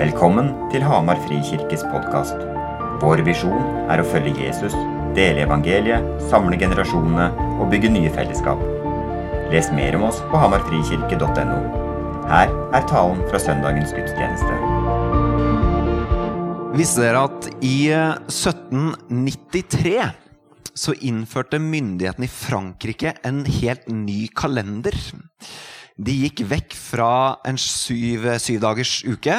Velkommen til Hamar Frikirkes podkast. Vår visjon er å følge Jesus, dele evangeliet, samle generasjonene og bygge nye fellesskap. Les mer om oss på hamarfrikirke.no. Her er talen fra søndagens gudstjeneste. Visste dere at i 1793 så innførte myndighetene i Frankrike en helt ny kalender? De gikk vekk fra en syv, syvdagers uke.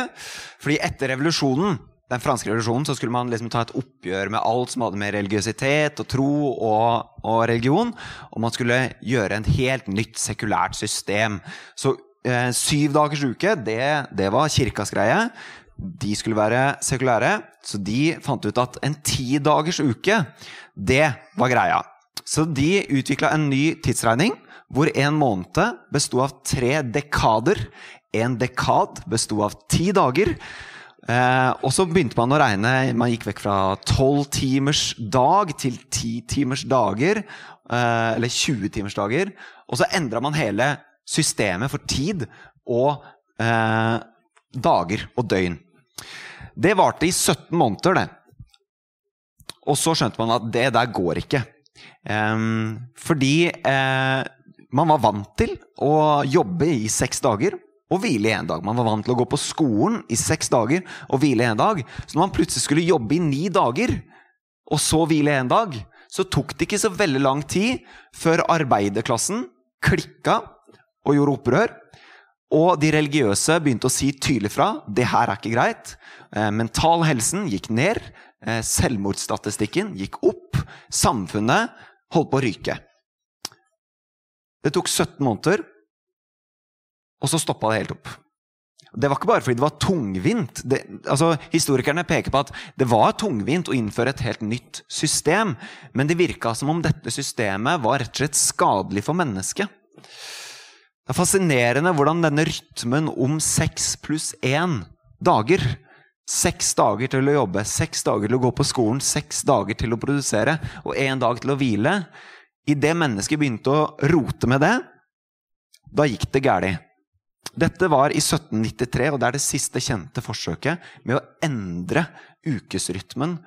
Fordi etter revolusjonen, den franske revolusjonen så skulle man liksom ta et oppgjør med alt som hadde med religiøsitet og tro og, og religion. Og man skulle gjøre en helt nytt sekulært system. Så eh, syv dagers uke, det, det var kirkas greie. De skulle være sekulære, så de fant ut at en ti dagers uke, det var greia. Så de utvikla en ny tidsregning hvor en måned besto av tre dekader. En dekad besto av ti dager. Eh, og så begynte man å regne. Man gikk vekk fra tolv timers dag til ti timers dager. Eh, eller 20 timers dager. Og så endra man hele systemet for tid og eh, dager og døgn. Det varte i 17 måneder, det. Og så skjønte man at det der går ikke. Fordi uh, man var vant til å jobbe i seks dager og hvile i én dag. Man var vant til å gå på skolen i seks dager og hvile i én dag. Så når man plutselig skulle jobbe i ni dager, og så hvile én dag, så tok det ikke så veldig lang tid før arbeiderklassen klikka og gjorde opprør. Og de religiøse begynte å si tydelig fra. Det her er ikke greit. Eh, mental helsen gikk ned. Eh, selvmordsstatistikken gikk opp. Samfunnet holdt på å ryke. Det tok 17 måneder, og så stoppa det helt opp. Det var ikke bare fordi det var tungvint. Det, altså, historikerne peker på at det var tungvint å innføre et helt nytt system, men det virka som om dette systemet var rett og slett skadelig for mennesket. Det er fascinerende hvordan denne rytmen om seks pluss én dager Seks dager til å jobbe, seks dager til å gå på skolen, seks dager til å produsere og én dag til å hvile Idet mennesket begynte å rote med det, da gikk det galt. Dette var i 1793, og det er det siste kjente forsøket med å endre ukesrytmen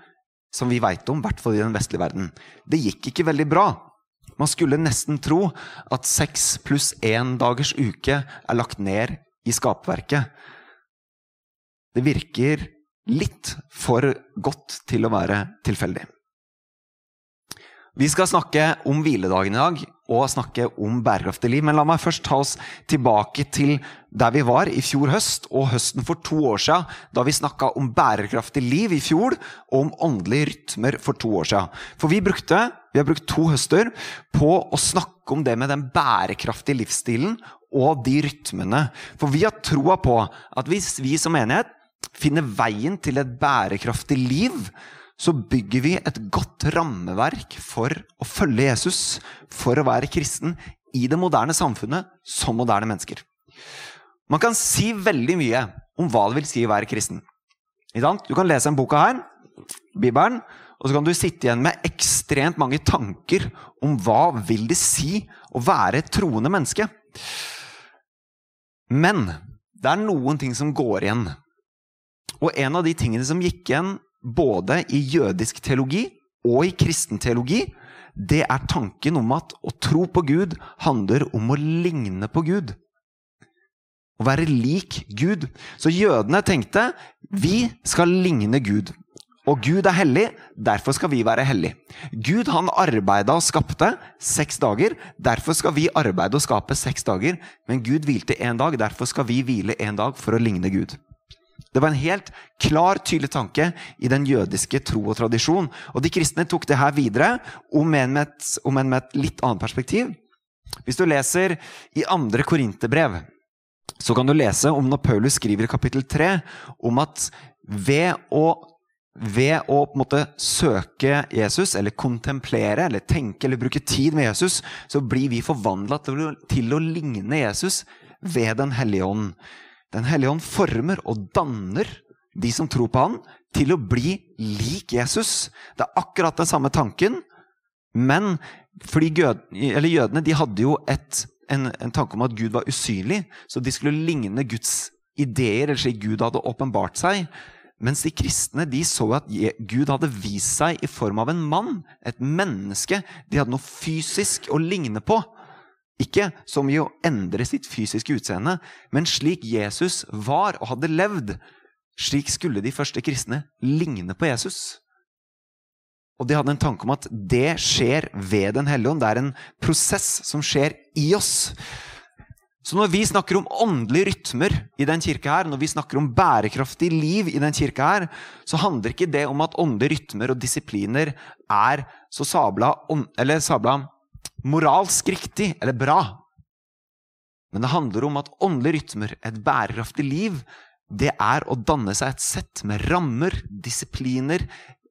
som vi veit om, i hvert fall i den vestlige verden. Det gikk ikke veldig bra. Man skulle nesten tro at seks pluss én dagers uke er lagt ned i skapverket. Det virker litt for godt til å være tilfeldig. Vi skal snakke om hviledagen i dag og snakke om bærekraftig liv. Men la meg først ta oss tilbake til der vi var i fjor høst og høsten for to år siden, da vi snakka om bærekraftig liv i fjor og om åndelige rytmer for to år siden. For vi brukte vi har brukt to høster på å snakke om det med den bærekraftige livsstilen og de rytmene. For vi har troa på at hvis vi som menighet finner veien til et bærekraftig liv, så bygger vi et godt rammeverk for å følge Jesus, for å være kristen i det moderne samfunnet som moderne mennesker. Man kan si veldig mye om hva det vil si å være kristen. Du kan lese en boka her, Bibelen, og så kan du sitte igjen med ekstremt mange tanker om hva vil det si å være et troende menneske. Men det er noen ting som går igjen. Og en av de tingene som gikk igjen både i jødisk teologi og i kristen teologi, det er tanken om at å tro på Gud handler om å ligne på Gud. Å være lik Gud. Så jødene tenkte vi skal ligne Gud. Og Gud er hellig, derfor skal vi være hellig. Gud han arbeida og skapte seks dager. Derfor skal vi arbeide og skape seks dager. Men Gud hvilte én dag, derfor skal vi hvile én dag for å ligne Gud. Det var en helt klar, tydelig tanke i den jødiske tro og tradisjon. Og de kristne tok det her videre, om enn med, en med et litt annet perspektiv. Hvis du leser i andre korinterbrev, så kan du lese om når Paulus skriver i kapittel 3 om at ved å, ved å måte søke Jesus, eller kontemplere, eller tenke eller bruke tid med Jesus, så blir vi forvandla til, til å ligne Jesus ved Den hellige ånd. Den hellige ånd former og danner de som tror på han, til å bli lik Jesus. Det er akkurat den samme tanken, men fordi jødene de hadde jo et, en, en, tanke om at Gud var usynlig, så de skulle ligne Guds ideer, eller slik Gud hadde åpenbart seg. Mens de kristne de så at Gud hadde vist seg i form av en mann, et menneske. De hadde noe fysisk å ligne på. Ikke som i å endre sitt fysiske utseende, men slik Jesus var og hadde levd. Slik skulle de første kristne ligne på Jesus. Og de hadde en tanke om at det skjer ved Den hellige ånd. Det er en prosess som skjer i oss. Så når vi snakker om åndelige rytmer i den kirka her, når vi snakker om bærekraftig liv i den kirka her, så handler ikke det om at åndelige rytmer og disipliner er så sabla, eller sabla moralsk riktig eller bra. Men det handler om at åndelige rytmer, et bærekraftig liv, det er å danne seg et sett med rammer, disipliner,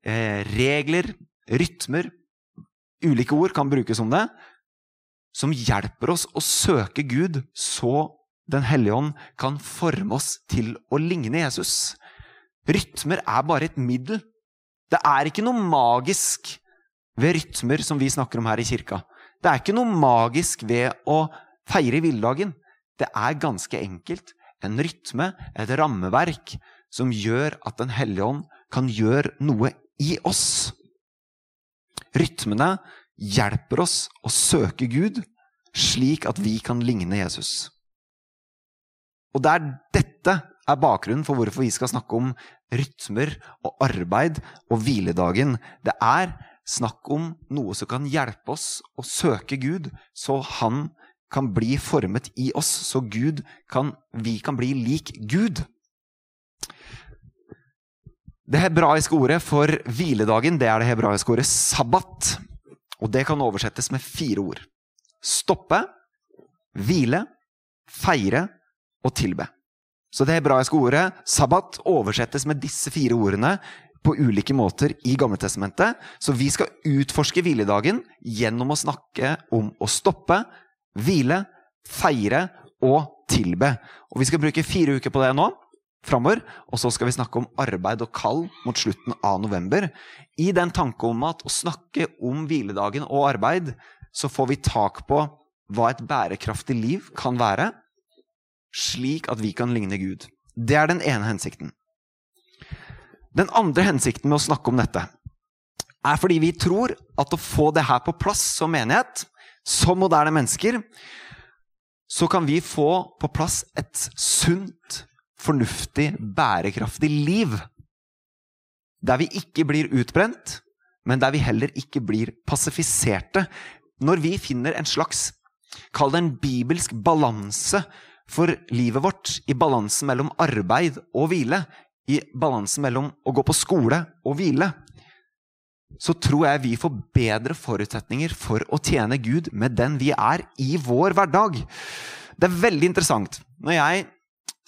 eh, regler, rytmer Ulike ord kan brukes om det, som hjelper oss å søke Gud, så Den hellige ånd kan forme oss til å ligne Jesus. Rytmer er bare et middel. Det er ikke noe magisk ved rytmer som vi snakker om her i kirka. Det er ikke noe magisk ved å feire villdagen. Det er ganske enkelt en rytme, et rammeverk, som gjør at Den hellige ånd kan gjøre noe i oss. Rytmene hjelper oss å søke Gud slik at vi kan ligne Jesus. Og det er dette er bakgrunnen for hvorfor vi skal snakke om rytmer og arbeid og hviledagen. Det er snakk om noe som kan hjelpe oss å søke Gud, så han kan bli formet i oss, så Gud kan, vi kan bli lik Gud. Det hebraiske ordet for hviledagen det er det hebraiske ordet sabbat. Og det kan oversettes med fire ord. Stoppe, hvile, feire og tilbe. Så det hebraiske ordet sabbat oversettes med disse fire ordene på ulike måter i Gamletestamentet. Så vi skal utforske hviledagen gjennom å snakke om å stoppe, hvile, feire og tilbe. Og vi skal bruke fire uker på det nå framover. Og så skal vi snakke om arbeid og kall mot slutten av november. I den tanke om at å snakke om hviledagen og arbeid, så får vi tak på hva et bærekraftig liv kan være, slik at vi kan ligne Gud. Det er den ene hensikten. Den andre hensikten med å snakke om dette er fordi vi tror at å få det her på plass som menighet, som moderne mennesker, så kan vi få på plass et sunt fornuftig, bærekraftig liv. Der vi ikke blir utbrent, men der vi heller ikke blir pasifiserte. Når vi finner en slags, kall det en bibelsk balanse for livet vårt, i balansen mellom arbeid og hvile, i balansen mellom å gå på skole og hvile, så tror jeg vi får bedre forutsetninger for å tjene Gud med den vi er, i vår hverdag. Det er veldig interessant. Når jeg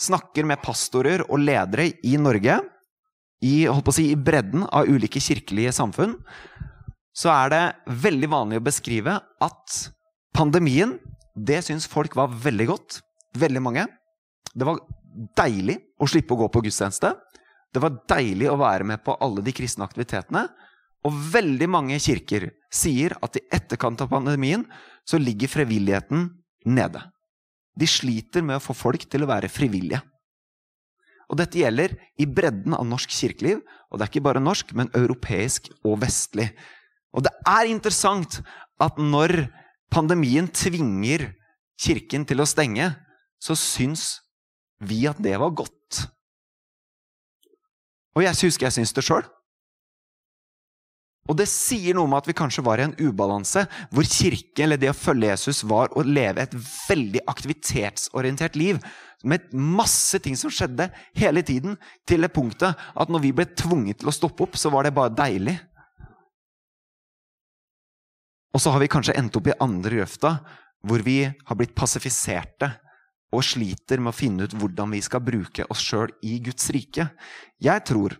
snakker med pastorer og ledere i Norge, i, si, i bredden av ulike kirkelige samfunn, så er det veldig vanlig å beskrive at pandemien, det syns folk var veldig godt. Veldig mange. Det var deilig å slippe å gå på gudstjeneste. Det var deilig å være med på alle de kristne aktivitetene. Og veldig mange kirker sier at i etterkant av pandemien så ligger frivilligheten nede. De sliter med å få folk til å være frivillige. Og dette gjelder i bredden av norsk kirkeliv, og det er ikke bare norsk, men europeisk og vestlig. Og det er interessant at når pandemien tvinger kirken til å stenge, så syns vi at det var godt. Og jeg husker jeg syns det sjøl. Og det sier noe om at vi kanskje var i en ubalanse, hvor kirke, eller det å følge Jesus, var å leve et veldig aktivitetsorientert liv. Med masse ting som skjedde hele tiden, til det punktet at når vi ble tvunget til å stoppe opp, så var det bare deilig. Og så har vi kanskje endt opp i andre grøfta, hvor vi har blitt pasifiserte og sliter med å finne ut hvordan vi skal bruke oss sjøl i Guds rike. Jeg tror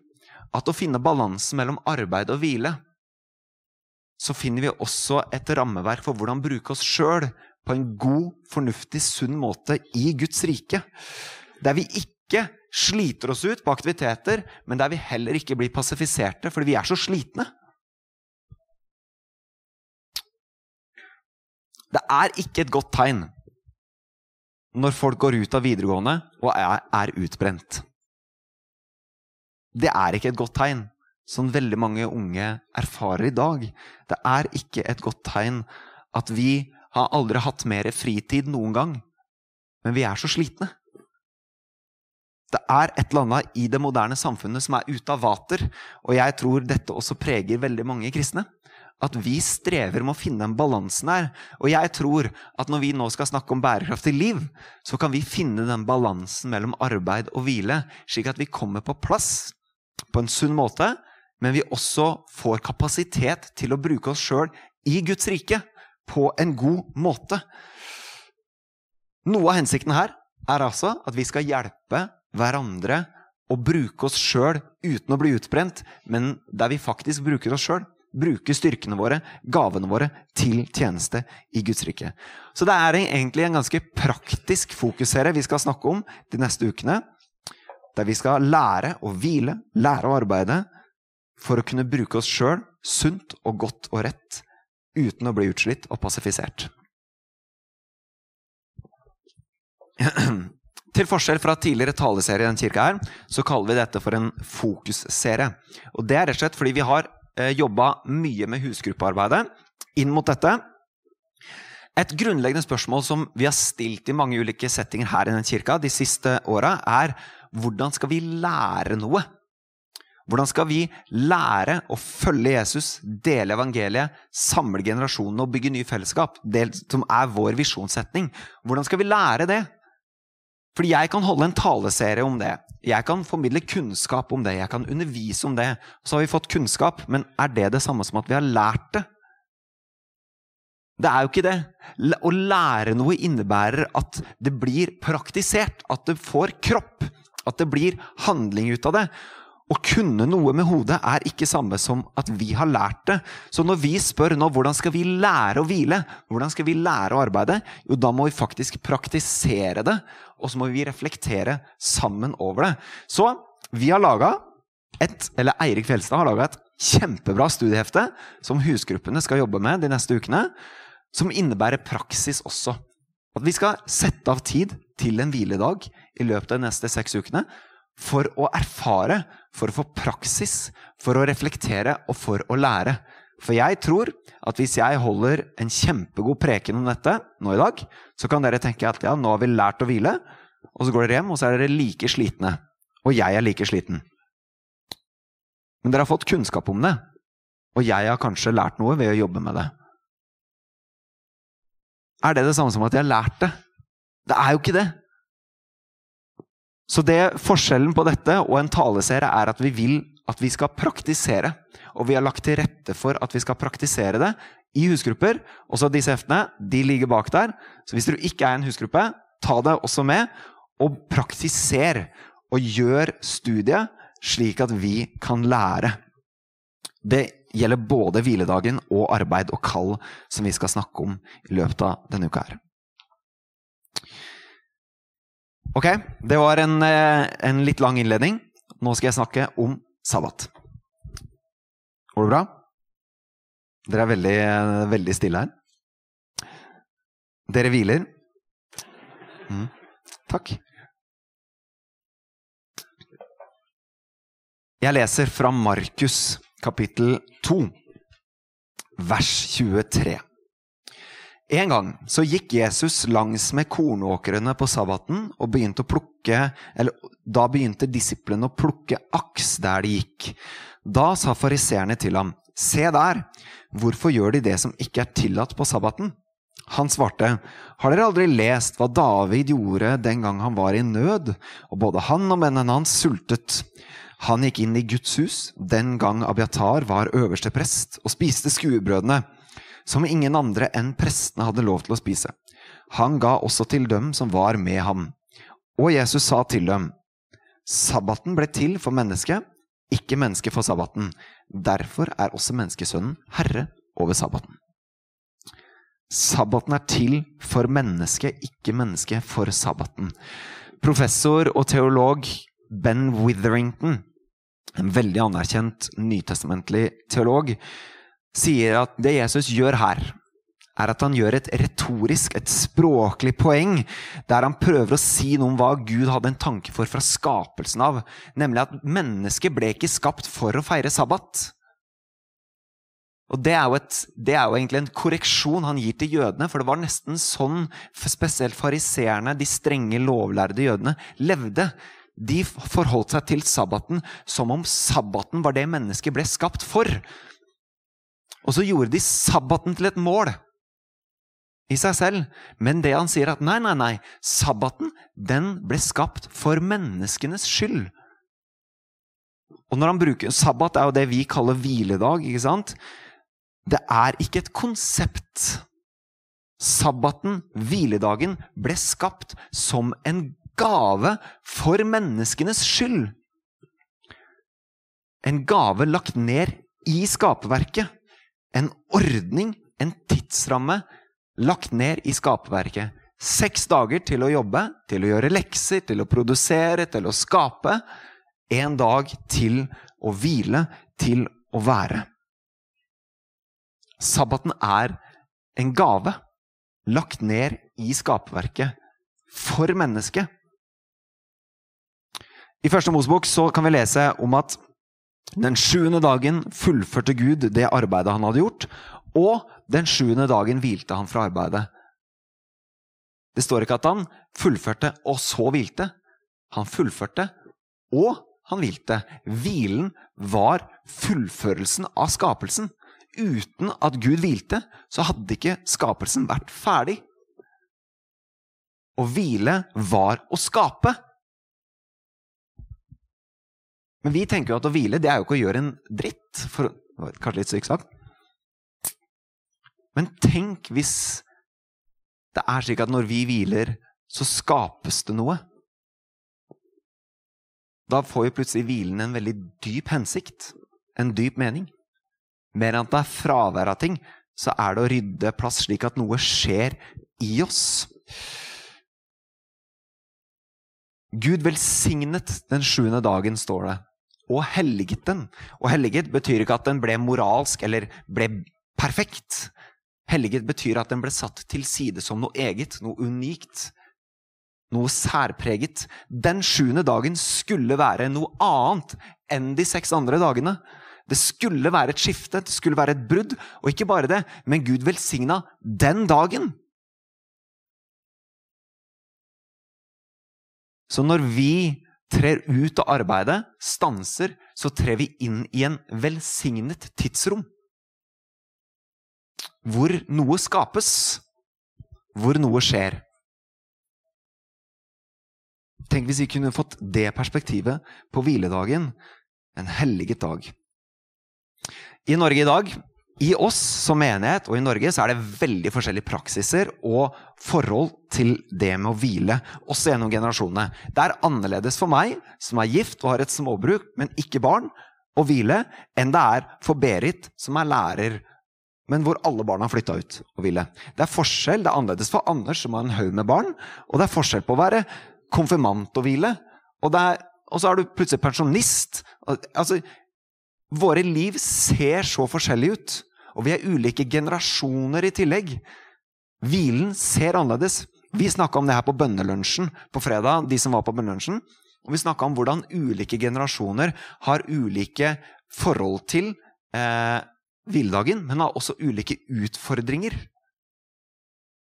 at å finne balansen mellom arbeid og hvile så finner vi også et rammeverk for hvordan bruke oss sjøl på en god, fornuftig, sunn måte i Guds rike. Der vi ikke sliter oss ut på aktiviteter, men der vi heller ikke blir pasifiserte fordi vi er så slitne. Det er ikke et godt tegn når folk går ut av videregående og er, er utbrent. Det er ikke et godt tegn, som veldig mange unge erfarer i dag. Det er ikke et godt tegn at vi har aldri hatt mer fritid noen gang, men vi er så slitne. Det er et eller annet i det moderne samfunnet som er ute av vater, og jeg tror dette også preger veldig mange kristne. At vi strever med å finne den balansen her. Og jeg tror at når vi nå skal snakke om bærekraftig liv, så kan vi finne den balansen mellom arbeid og hvile, slik at vi kommer på plass på en sunn måte, men vi også får kapasitet til å bruke oss sjøl i Guds rike på en god måte. Noe av hensikten her er altså at vi skal hjelpe hverandre å bruke oss sjøl uten å bli utbrent, men der vi faktisk bruker oss sjøl. Bruke styrkene våre, gavene våre, til tjeneste i Guds rike. Så det er egentlig en ganske praktisk fokusere vi skal snakke om de neste ukene. Der vi skal lære å hvile, lære å arbeide, for å kunne bruke oss sjøl sunt og godt og rett uten å bli utslitt og passifisert. Til forskjell fra tidligere taleserie i denne kirka, her, så kaller vi dette for en fokusserie. Og Det er rett og slett fordi vi har jobba mye med husgruppearbeidet inn mot dette. Et grunnleggende spørsmål som vi har stilt i mange ulike settinger her i den kirka de siste åra, er hvordan skal vi lære noe? Hvordan skal vi lære å følge Jesus, dele evangeliet, samle generasjonene og bygge nye fellesskap? Det som er vår visjonssetning. Hvordan skal vi lære det? Fordi jeg kan holde en taleserie om det. Jeg kan formidle kunnskap om det. Jeg kan undervise om det. Så har vi fått kunnskap, men er det det samme som at vi har lært det? Det er jo ikke det. Å lære noe innebærer at det blir praktisert. At det får kropp. At det blir handling ut av det. Å kunne noe med hodet er ikke samme som at vi har lært det. Så når vi spør nå hvordan skal vi lære å hvile, hvordan skal vi lære å arbeide, jo da må vi faktisk praktisere det, og så må vi reflektere sammen over det. Så vi har laga et, eller Eirik Fjelstad har laga et kjempebra studiehefte som husgruppene skal jobbe med de neste ukene, som innebærer praksis også. At vi skal sette av tid til en hviledag i løpet av de neste seks ukene for å erfare, for å få praksis, for å reflektere og for å lære. For jeg tror at hvis jeg holder en kjempegod preken om dette nå i dag, så kan dere tenke at ja, nå har vi lært å hvile, og så går dere hjem, og så er dere like slitne. Og jeg er like sliten. Men dere har fått kunnskap om det, og jeg har kanskje lært noe ved å jobbe med det. Er det det samme som at jeg har lært det? Det er jo ikke det. Så det Forskjellen på dette og en taleserie er at vi vil at vi skal praktisere. Og vi har lagt til rette for at vi skal praktisere det i husgrupper. Også disse heftene de ligger bak der. Så hvis du ikke er en husgruppe, ta det også med. Og praktiser. Og gjør studiet slik at vi kan lære. Det gjelder både hviledagen og arbeid og kall, som vi skal snakke om i løpet av denne uka. her. Ok, det var en, eh, en, litt lang innledning. Nå skal jeg snakke om sabbat. Går det bra? Dere er veldig, veldig stille her. Dere hviler? Mm. Takk. Jeg leser fra Markus kapittel 2, vers 23. En gang så gikk Jesus langs med kornåkrene på sabbaten, og begynte å plukke, eller da begynte disiplene å plukke aks der de gikk. Da sa fariseerne til ham, Se der, hvorfor gjør de det som ikke er tillatt på sabbaten? Han svarte, Har dere aldri lest hva David gjorde den gang han var i nød, og både han og mennene hans sultet? Han gikk inn i Guds hus den gang Abiatar var øverste prest, og spiste skuebrødene som ingen andre enn prestene hadde lov til å spise. Han ga også til dem som var med ham. Og Jesus sa til dem, Sabbaten ble til for mennesket, ikke mennesket for sabbaten. Derfor er også menneskesønnen herre over sabbaten. Sabbaten er til for mennesket, ikke mennesket for sabbaten. Professor og teolog Ben Witherington, en veldig anerkjent nytestamentlig teolog, sier at det Jesus gjør her, er at han gjør et retorisk, et språklig poeng, der han prøver å si noe om hva Gud hadde en tanke for fra skapelsen av. Nemlig at mennesket ble ikke skapt for å feire sabbat. Og det er, et, det er, jo egentlig en korreksjon han gir til jødene, for det var nesten sånn spesielt fariseerne, de strenge, lovlærde jødene, levde. De forholdt seg til sabbaten som om sabbaten var det mennesket ble skapt for. Og så gjorde de sabbaten til et mål i seg selv. Men det han sier at nei, nei, nei, sabbaten den ble skapt for menneskenes skyld. Og når han bruker, Sabbat er jo det vi kaller hviledag. ikke sant? Det er ikke et konsept. Sabbaten, hviledagen, ble skapt som en gave for menneskenes skyld. En gave lagt ned i skaperverket. En ordning, en tidsramme, lagt ned i skaperverket. Seks dager til å jobbe, til å gjøre lekser, til å produsere, til å skape. En dag til å hvile, til å være. Sabbaten er en gave lagt ned i skaperverket for mennesket. I Første Mosebok kan vi lese om at den sjuende dagen fullførte Gud det arbeidet han hadde gjort, og den sjuende dagen hvilte han fra arbeidet. Det står ikke at han fullførte og så hvilte. Han fullførte og han hvilte. Hvilen var fullførelsen av skapelsen uten at Gud hvilte, så hadde ikke skapelsen vært ferdig. Å hvile var å skape. Men vi tenker jo at å hvile det er jo ikke å gjøre en dritt. For, kanskje litt sykt sagt. Men tenk hvis det er slik at når vi hviler, så skapes det noe. Da får jo plutselig hvilen en veldig dyp hensikt. En dyp mening. Mer enn at det er fravær av ting, så er det å rydde plass slik at noe skjer i oss. Gud velsignet den sjuende dagen, står det, og helliget den. Og helliget betyr ikke at den ble moralsk eller ble perfekt. Helliget betyr at den ble satt til side som noe eget, noe unikt, noe særpreget. Den sjuende dagen skulle være noe annet enn de seks andre dagene. Det skulle være et skifte, det skulle være et brudd. Og ikke bare det, men Gud velsigna den dagen. Så når vi trer ut av arbeidet, stanser, så trer vi inn i en velsignet tidsrom. Hvor noe skapes, hvor noe skjer. Tenk hvis vi kunne fått det perspektivet på hviledagen, en helliget dag. I Norge i dag, i oss som menighet og i Norge, så er det veldig forskjellige praksiser og forhold til det med å hvile, også gjennom generasjonene. Det er annerledes for meg, som er gift og har et småbruk, men ikke barn, å hvile, enn det er for Berit, som er lærer, men hvor alle barna har flytta ut og hvile. Det er forskjell, det er annerledes for Anders, som har en haug med barn, og det er forskjell på å være konfirmant og hvile, og, er, og så er du plutselig pensjonist. Altså, Våre liv ser så forskjellige ut, og vi er ulike generasjoner i tillegg. Hvilen ser annerledes. Vi snakka om det her på bønnelunsjen på fredag, de som var på bønnelunsjen. Og vi snakka om hvordan ulike generasjoner har ulike forhold til eh, hviledagen, men har også ulike utfordringer.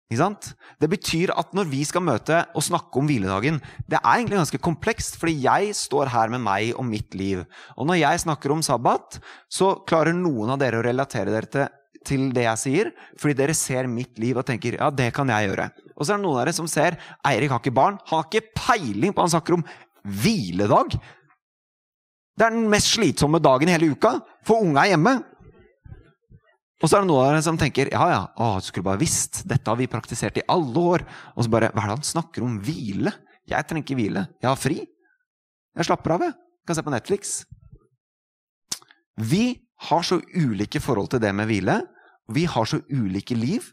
Det betyr at når vi skal møte og snakke om hviledagen Det er egentlig ganske komplekst, fordi jeg står her med meg og mitt liv. Og når jeg snakker om sabbat, så klarer noen av dere å relatere dere til, til det jeg sier, fordi dere ser mitt liv og tenker ja, det kan jeg gjøre. Og så er det noen av dere som ser Eirik har ikke barn. Han har ikke peiling på hva han snakker om hviledag. Det er den mest slitsomme dagen i hele uka, for unga er hjemme. Og så er det noen av dere som tenker ja, ja, å, du skulle bare visst. Dette har vi praktisert i alle år. Og så bare Hva er det han snakker om? Hvile? Jeg trenger ikke hvile. Jeg har fri. Jeg slapper av, jeg. Kan se på Netflix. Vi har så ulike forhold til det med hvile. Vi har så ulike liv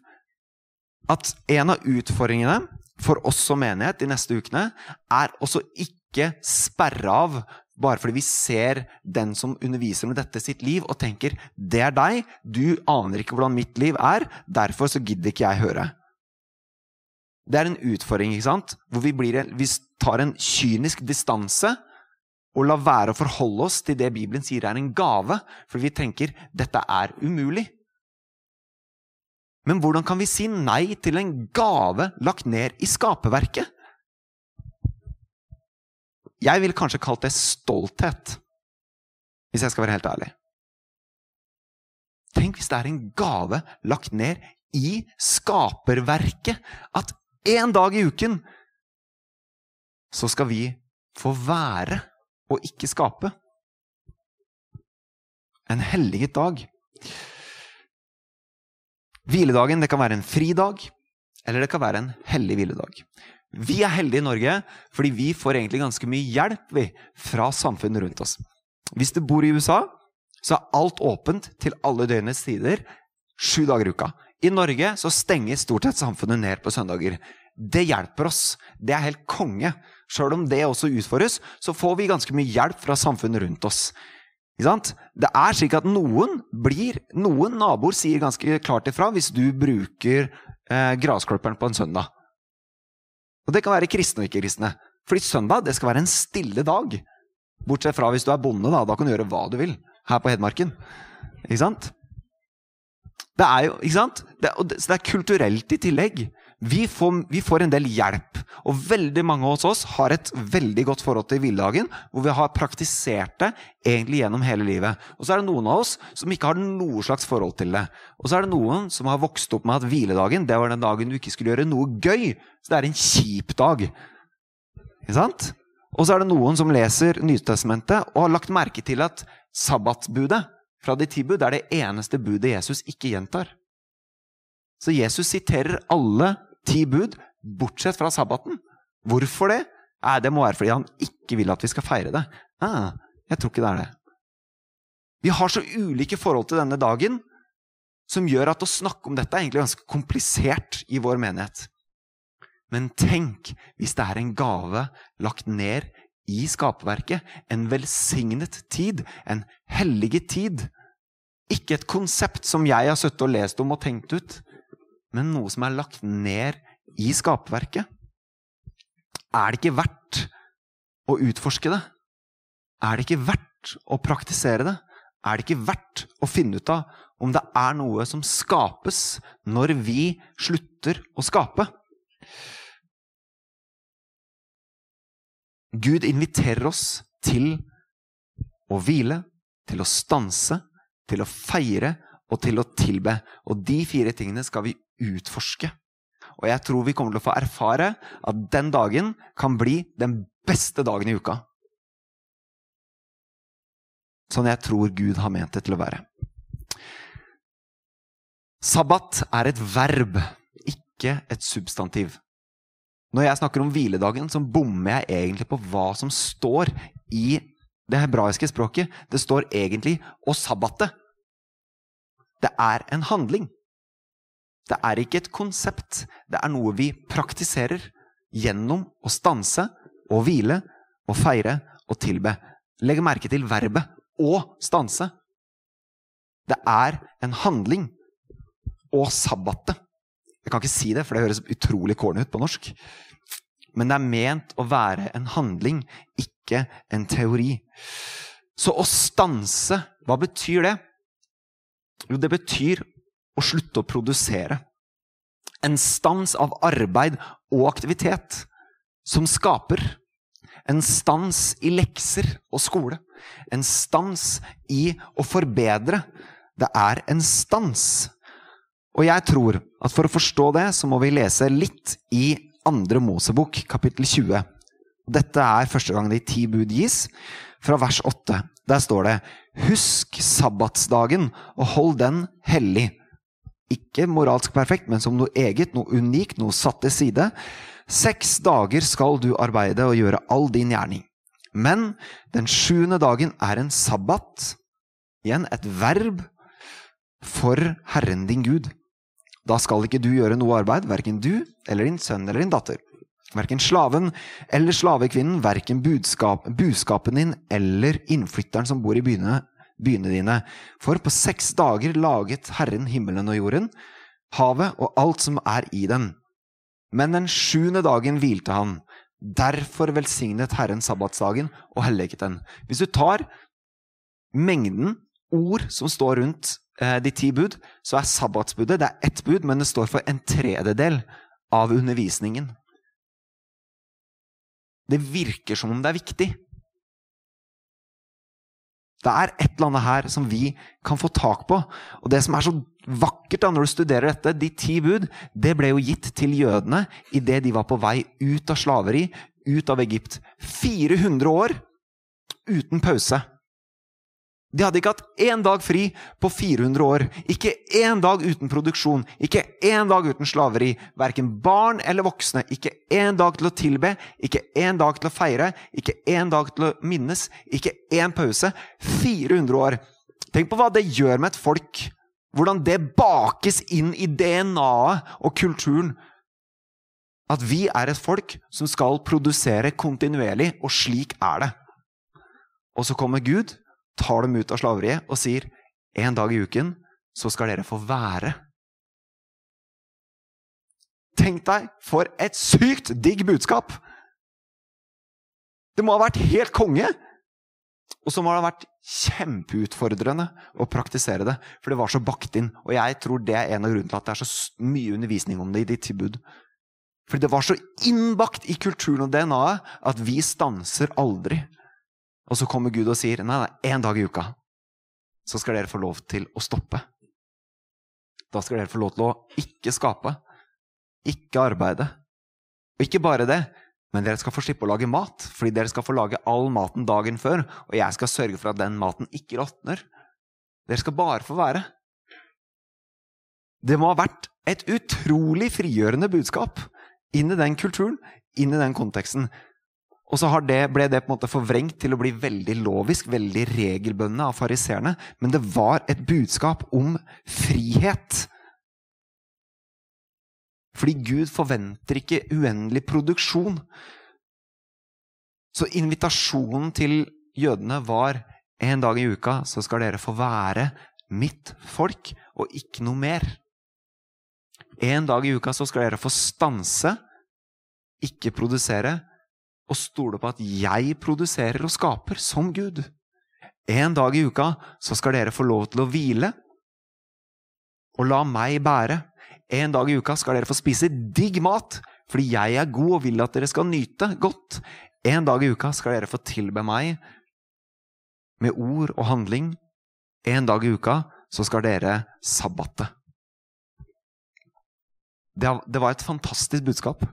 at en av utfordringene for oss som menighet de neste ukene er også ikke sperre av bare fordi vi ser den som underviser med dette sitt liv, og tenker 'det er deg', du aner ikke hvordan mitt liv er, derfor så gidder ikke jeg høre'. Det er en utfordring, ikke sant? hvor vi, blir, vi tar en kynisk distanse og lar være å forholde oss til det Bibelen sier er en gave, fordi vi tenker 'dette er umulig'. Men hvordan kan vi si nei til en gave lagt ned i skaperverket? Jeg ville kanskje kalt det stolthet, hvis jeg skal være helt ærlig. Tenk hvis det er en gave lagt ned i skaperverket, at en dag i uken så skal vi få være og ikke skape. En helliget dag. Hviledagen det kan være en fridag, eller det kan være en hellig hviledag. Vi er heldige i Norge fordi vi får egentlig ganske mye hjelp vi, fra samfunnet rundt oss. Hvis du bor i USA, så er alt åpent til alle døgnets tider sju dager i uka. I Norge så stenger stort sett samfunnet ned på søndager. Det hjelper oss. Det er helt konge. Sjøl om det også utfordres, så får vi ganske mye hjelp fra samfunnet rundt oss. Det er slik at noen blir Noen naboer sier ganske klart ifra hvis du bruker eh, grasklipperen på en søndag. Og det kan være kristne og ikke-kristne. Fordi søndag det skal være en stille dag. Bortsett fra hvis du er bonde. Da Da kan du gjøre hva du vil her på Hedmarken. Ikke sant? Det er jo, ikke sant? Det, det, så det er kulturelt i tillegg. Vi får, vi får, en del hjelp. Og veldig mange hos oss har et veldig godt forhold til hviledagen, hvor vi har praktisert det egentlig gjennom hele livet. Og så er det noen av oss som ikke har noe slags forhold til det. Og så er det noen som har vokst opp med at hviledagen det var den dagen du ikke skulle gjøre noe gøy. Så det er en kjip dag. Ikke sant? Og så er det noen som leser Nytestamentet og har lagt merke til at sabbatsbudet fra de ti bud er det eneste budet Jesus ikke gjentar. Så Jesus siterer alle ti bud, bortsett fra sabbaten. Hvorfor det? Eh, Det må være fordi han ikke vil at vi skal feire det. Ah, jeg tror ikke det er det. Vi har så ulike forhold til denne dagen som gjør at å snakke om dette er egentlig ganske komplisert i vår menighet. Men tenk hvis det er en gave lagt ned i skaperverket. En velsignet tid. En hellige tid. Ikke et konsept som jeg har sittet og lest om og tenkt ut, men noe som er lagt ned i skaperverket. Er det ikke verdt å utforske det? Er det ikke verdt å praktisere det? Er det ikke verdt å finne ut av om det er noe som skapes når vi slutter å skape? Gud inviterer oss til å hvile, til å stanse, til å feire og til å tilbe. Og de fire tingene skal vi utforske. Og jeg tror vi kommer til å få erfare at den dagen kan bli den beste dagen i uka. Sånn jeg tror Gud har ment det til å være. Sabbat er et verb, ikke et substantiv. Når jeg snakker om hviledagen, så bommer jeg egentlig på hva som står i det hebraiske språket. Det står egentlig 'å sabbatte'. Det er en handling. Det er ikke et konsept. Det er noe vi praktiserer gjennom å stanse og hvile og feire og tilbe. Legg merke til verbet 'å stanse'. Det er en handling. Og sabbatet. Jeg kan ikke si det, for det høres utrolig corny ut på norsk. Men det er ment å være en handling, ikke en teori. Så å stanse, hva betyr det? Jo, det betyr å slutte å produsere. En stans av arbeid og aktivitet som skaper. En stans i lekser og skole. En stans i å forbedre. Det er en stans. Og jeg tror at for å forstå det, så må vi lese litt i andre Mosebok, kapittel 20. Dette er første gang de ti bud gis, fra vers 8. Der står det Husk sabbatsdagen og hold den hellig. Ikke moralsk perfekt, men som noe eget, noe unikt, noe satt til side. Seks dager skal du arbeide og gjøre all din gjerning. Men den sjuende dagen er en sabbat, igjen et verb, for Herren din Gud. Da skal ikke du gjøre noe arbeid, verken du eller din sønn eller din datter. Verken slaven eller slavekvinnen, verken budskap, buskapen din eller innflytteren som bor i byene, byene dine. For på seks dager laget Herren himmelen og jorden, havet og alt som er i den. Men den sjuende dagen hvilte han. Derfor velsignet Herren sabbatsdagen og helliget den. Hvis du tar mengden ord som står rundt eh, de ti bud, så er sabbatsbudet det er ett bud, men det står for en tredjedel av undervisningen. Det virker som om det er viktig. Det er et eller annet her som vi kan få tak på. Og det som er så vakkert da når du studerer dette, de ti bud, det ble jo gitt til jødene idet de var på vei ut av slaveri, ut av Egypt. 400 år uten pause. De hadde ikke hatt én dag fri på 400 år. Ikke én dag uten produksjon. Ikke én dag uten slaveri. Verken barn eller voksne. Ikke én dag til å tilbe. Ikke én dag til å feire. Ikke én dag til å minnes. Ikke én pause. 400 år. Tenk på hva det gjør med et folk. Hvordan det bakes inn i DNA-et og kulturen. At vi er et folk som skal produsere kontinuerlig, og slik er det. Og så kommer Gud tar dem ut av slaveriet og sier en dag i uken så skal dere få være. Tenk deg for et sykt digg budskap! Det må ha vært helt konge! Og så må det ha vært kjempeutfordrende å praktisere det. For det var så bakt inn. Og jeg tror det er en av grunnene til at det er så mye undervisning om det i de tilbud. For det var så innbakt i kulturen og DNA-et at vi stanser aldri. Og så kommer Gud og sier nei, nei, én dag i uka så skal dere få lov til å stoppe. Da skal dere få lov til å ikke skape, ikke arbeide. Og ikke bare det, men dere skal få slippe å lage mat, fordi dere skal få lage all maten dagen før, og jeg skal sørge for at den maten ikke råtner. Dere skal bare få være. Det må ha vært et utrolig frigjørende budskap inn i den kulturen, inn i den konteksten. Og så det, ble det på en måte forvrengt til å bli veldig lovisk, veldig regelbønnende av fariseerne. Men det var et budskap om frihet. Fordi Gud forventer ikke uendelig produksjon. Så invitasjonen til jødene var en dag i uka så skal dere få være mitt folk, og ikke noe mer. En dag i uka så skal dere få stanse, ikke produsere og stole på at jeg produserer og skaper som Gud. En dag i uka så skal dere få lov til å hvile og la meg bære. En dag i uka skal dere få spise digg mat, fordi jeg er god og vil at dere skal nyte godt. En dag i uka skal dere få tilbe meg med ord og handling. En dag i uka så skal dere sabbate. Det var et fantastisk budskap.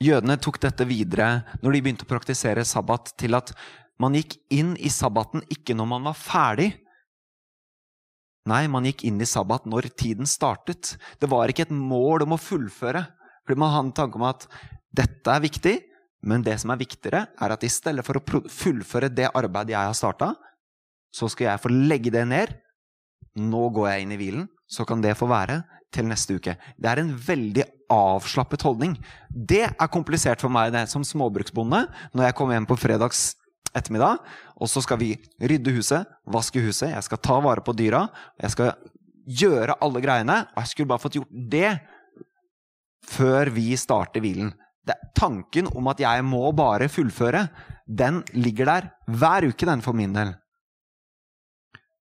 Jødene tok dette videre når de begynte å praktisere sabbat, til at man gikk inn i sabbaten ikke når man var ferdig. Nei, man gikk inn i sabbat når tiden startet. Det var ikke et mål om å fullføre. Fordi man hadde en tanke om at dette er viktig, men det som er viktigere, er at i stedet for å fullføre det arbeidet jeg har starta, så skal jeg få legge det ned. Nå går jeg inn i hvilen. Så kan det få være til neste uke. Det er en veldig avslappet holdning. Det er komplisert for meg det, som småbruksbonde når jeg kommer hjem på fredags ettermiddag, og så skal vi rydde huset, vaske huset, jeg skal ta vare på dyra, jeg skal gjøre alle greiene. Og jeg skulle bare fått gjort det før vi starter hvilen. Det, tanken om at jeg må bare fullføre, den ligger der hver uke, den for min del.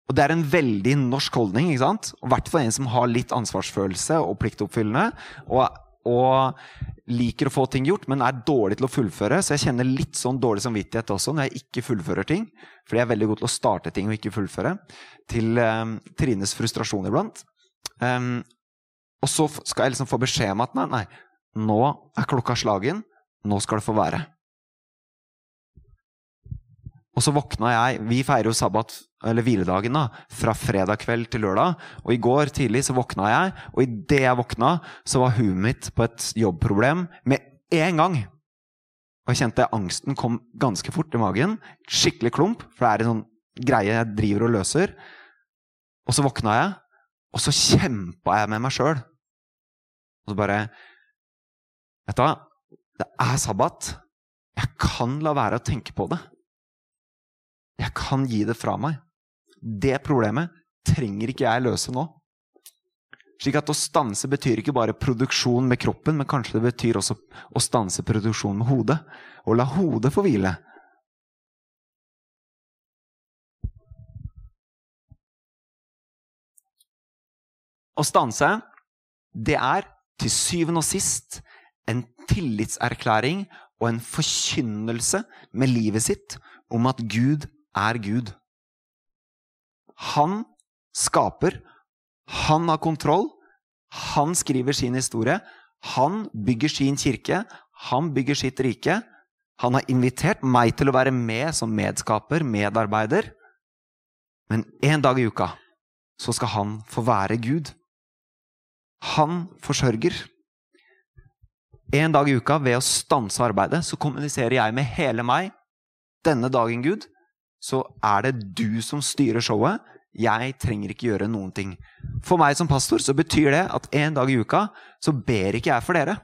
Og det er en veldig norsk holdning, ikke sant? i hvert fall en som har litt ansvarsfølelse og pliktoppfyllende. Og, og, liker å få ting gjort, men er dårlig til å fullføre. Så jeg kjenner litt sånn dårlig samvittighet også når jeg ikke fullfører ting. Fordi jeg er veldig god til å starte ting og ikke fullføre. Til um, Trines frustrasjon iblant. Um, og så skal jeg liksom få beskjed om at nei, nei, nå er klokka slagen. Nå skal det få være. Og så våkna jeg Vi feirer jo sabbat, eller hviledagen, da, fra fredag kveld til lørdag. Og i går tidlig så våkna jeg, og idet jeg våkna, så var huet mitt på et jobbproblem med en gang. Og jeg kjente angsten kom ganske fort i magen. Skikkelig klump, for det er en sånn greie jeg driver og løser. Og så våkna jeg, Og så kjempa jeg med meg sjøl. Og så bare Vet du hva? Det er sabbat. Jeg kan la være å tenke på det. Jeg kan gi det fra meg. Det problemet trenger ikke jeg løse nå. Slik at å stanse betyr ikke bare produksjon med kroppen, men kanskje det betyr også å stanse produksjon med hodet. Og la hodet få hvile. Å stanse, det er til syvende og sist en tillitserklæring og en forkynnelse med livet sitt om at Gud er Gud. Han skaper, han har kontroll, han skriver sin historie, han bygger sin kirke, han bygger sitt rike. Han har invitert meg til å være med som medskaper, medarbeider. Men en dag i uka så skal han få være Gud. Han forsørger. En dag i uka, ved å stanse arbeidet, så kommuniserer jeg med hele meg. Denne dagen, Gud, så er det du som styrer showet. Jeg trenger ikke gjøre noen ting. For meg som pastor så betyr det at en dag i uka så ber ikke jeg for dere.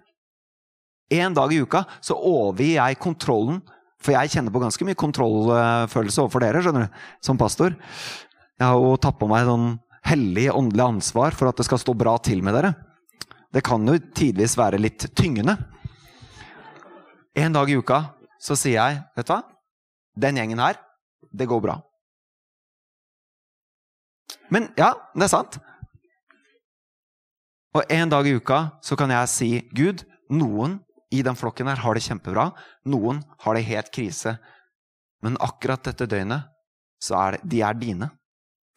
En dag i uka så overgir jeg kontrollen, for jeg kjenner på ganske mye kontrollfølelse overfor dere, skjønner du, som pastor. Jeg har jo tatt på meg sånn hellig åndelig ansvar for at det skal stå bra til med dere. Det kan jo tidvis være litt tyngende. En dag i uka så sier jeg, vet du hva, den gjengen her, det går bra. Men ja, det er sant. Og en dag i uka så kan jeg si Gud, noen i den flokken her har det kjempebra. Noen har det helt krise. Men akkurat dette døgnet så er det, de er dine.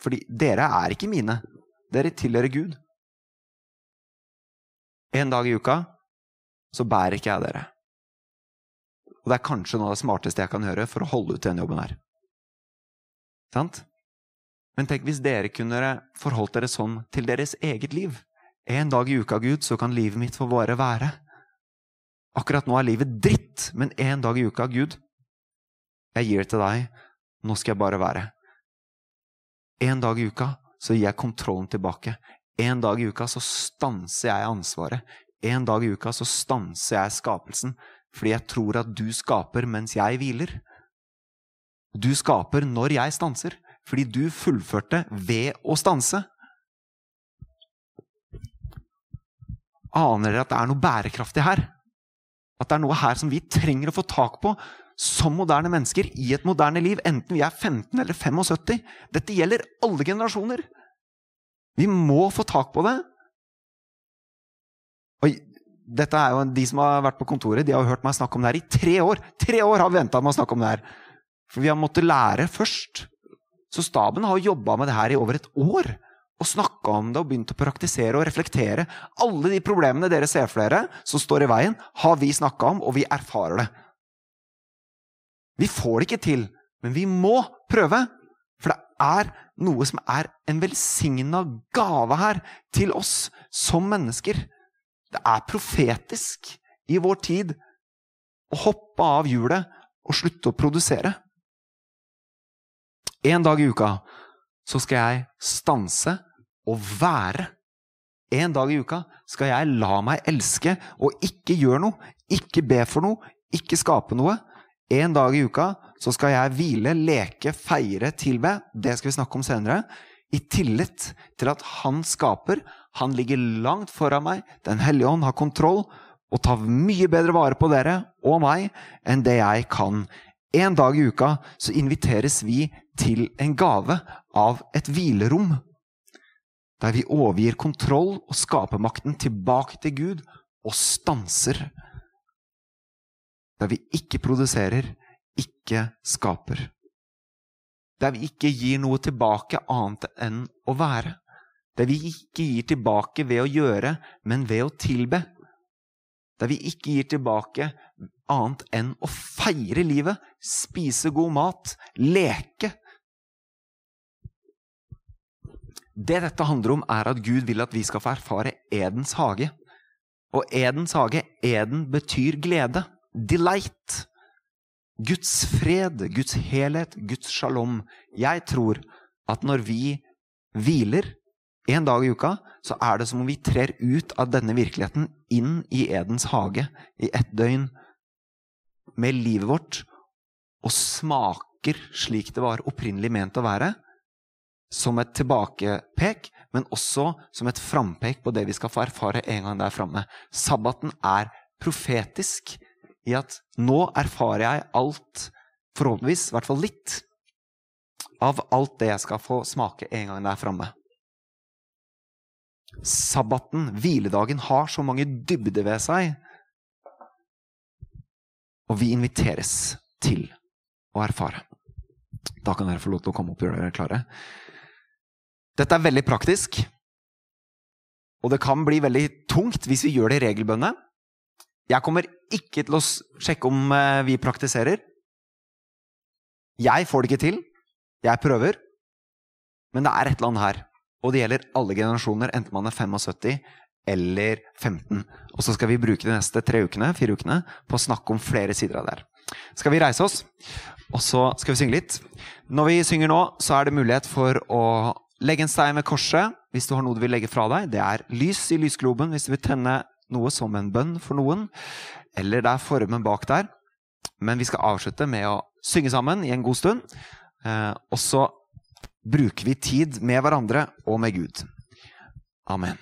Fordi dere er ikke mine. Dere tilhører Gud. En dag i uka så bærer ikke jeg dere. Og det er kanskje noe av det smarteste jeg kan gjøre for å holde ut den jobben her. Sant? Men tenk hvis dere kunne forholdt dere sånn til deres eget liv. En dag i uka, Gud, så kan livet mitt få bare være. Akkurat nå er livet dritt, men en dag i uka, Gud, jeg gir det til deg. Nå skal jeg bare være. En dag i uka så gir jeg kontrollen tilbake. En dag i uka så stanser jeg ansvaret. En dag i uka så stanser jeg skapelsen. Fordi jeg tror at du skaper mens jeg hviler. Du skaper når jeg stanser. Fordi du fullførte ved å stanse. Aner dere at det er noe bærekraftig her? At det er noe her som vi trenger å få tak på som moderne mennesker i et moderne liv, enten vi er 15 eller 75. Dette gjelder alle generasjoner. Vi må få tak på det. Og dette er jo De som har vært på kontoret, de har hørt meg snakke om det her i tre år. Tre år har vi venta med å snakke om det her. For vi har måttet lære først. Så staben har jobba med det her i over et år. Og snakka om det og begynt å praktisere og reflektere. Alle de problemene dere ser for dere som står i veien, har vi snakka om, og vi erfarer det. Vi får det ikke til, men vi må prøve. For det er noe som er en velsigna gave her til oss som mennesker. Det er profetisk i vår tid å hoppe av hjulet og slutte å produsere. En dag i uka så skal jeg stanse og være. En dag i uka skal jeg la meg elske og ikke gjøre noe, ikke be for noe, ikke skape noe. En dag i uka så skal jeg hvile, leke, feire, tilbe. Det skal vi snakke om senere. I tillit til at han skaper. Han ligger langt foran meg. Den hellige ånd har kontroll og tar mye bedre vare på dere og meg enn det jeg kan. En dag i uka så inviteres vi til en gave av et hvilerom. Der vi overgir kontroll og skapermakten tilbake til Gud og stanser der vi ikke produserer, ikke skaper. Der vi ikke gir noe tilbake annet enn å være. Der vi ikke gir tilbake ved å gjøre, men ved å tilbe. Der vi ikke gir tilbake annet enn å feire livet, spise god mat, leke. Det dette handler om, er at Gud vil at vi skal få erfare Edens hage. Og Edens hage, Eden betyr glede delight. Guds fred, Guds helhet, Guds shalom. Jeg tror at når vi hviler, en dag i uka, så er det som om vi trer ut av denne virkeligheten inn i Edens hage i ett døgn med livet vårt og smaker slik det var opprinnelig ment å være, som et tilbakepek, men også som et frampek på det vi skal få erfare en gang der framme. Sabbaten er profetisk i at nå erfarer jeg alt, forhåpentligvis, i hvert fall litt, av alt det jeg skal få smake en gang der framme. Sabbaten, hviledagen, har så mange dybder ved seg. Og vi inviteres til å erfare. Da kan dere få lov til å komme opp og gjøre dere klare. Dette er veldig praktisk. Og det kan bli veldig tungt hvis vi gjør det i regelbønne. Jeg kommer ikke til å sjekke om eh, vi praktiserer. Jeg får det ikke til. Jeg prøver. Men det er et eller annet her. Og det gjelder alle generasjoner, enten man er 75 eller 15. Og så skal vi bruke de neste tre ukene, fire ukene på å snakke om flere sider av det her. Skal vi reise oss, og så skal vi synge litt. Når vi synger nå, så er det mulighet for å legge en stein ved korset hvis du har noe du vil legge fra deg. Det er lys i lysgloben hvis du vil tenne noe som en bønn for noen. Eller det er formen bak der. Men vi skal avslutte med å synge sammen i en god stund. Eh, og så bruker vi tid med hverandre og med Gud. Amen.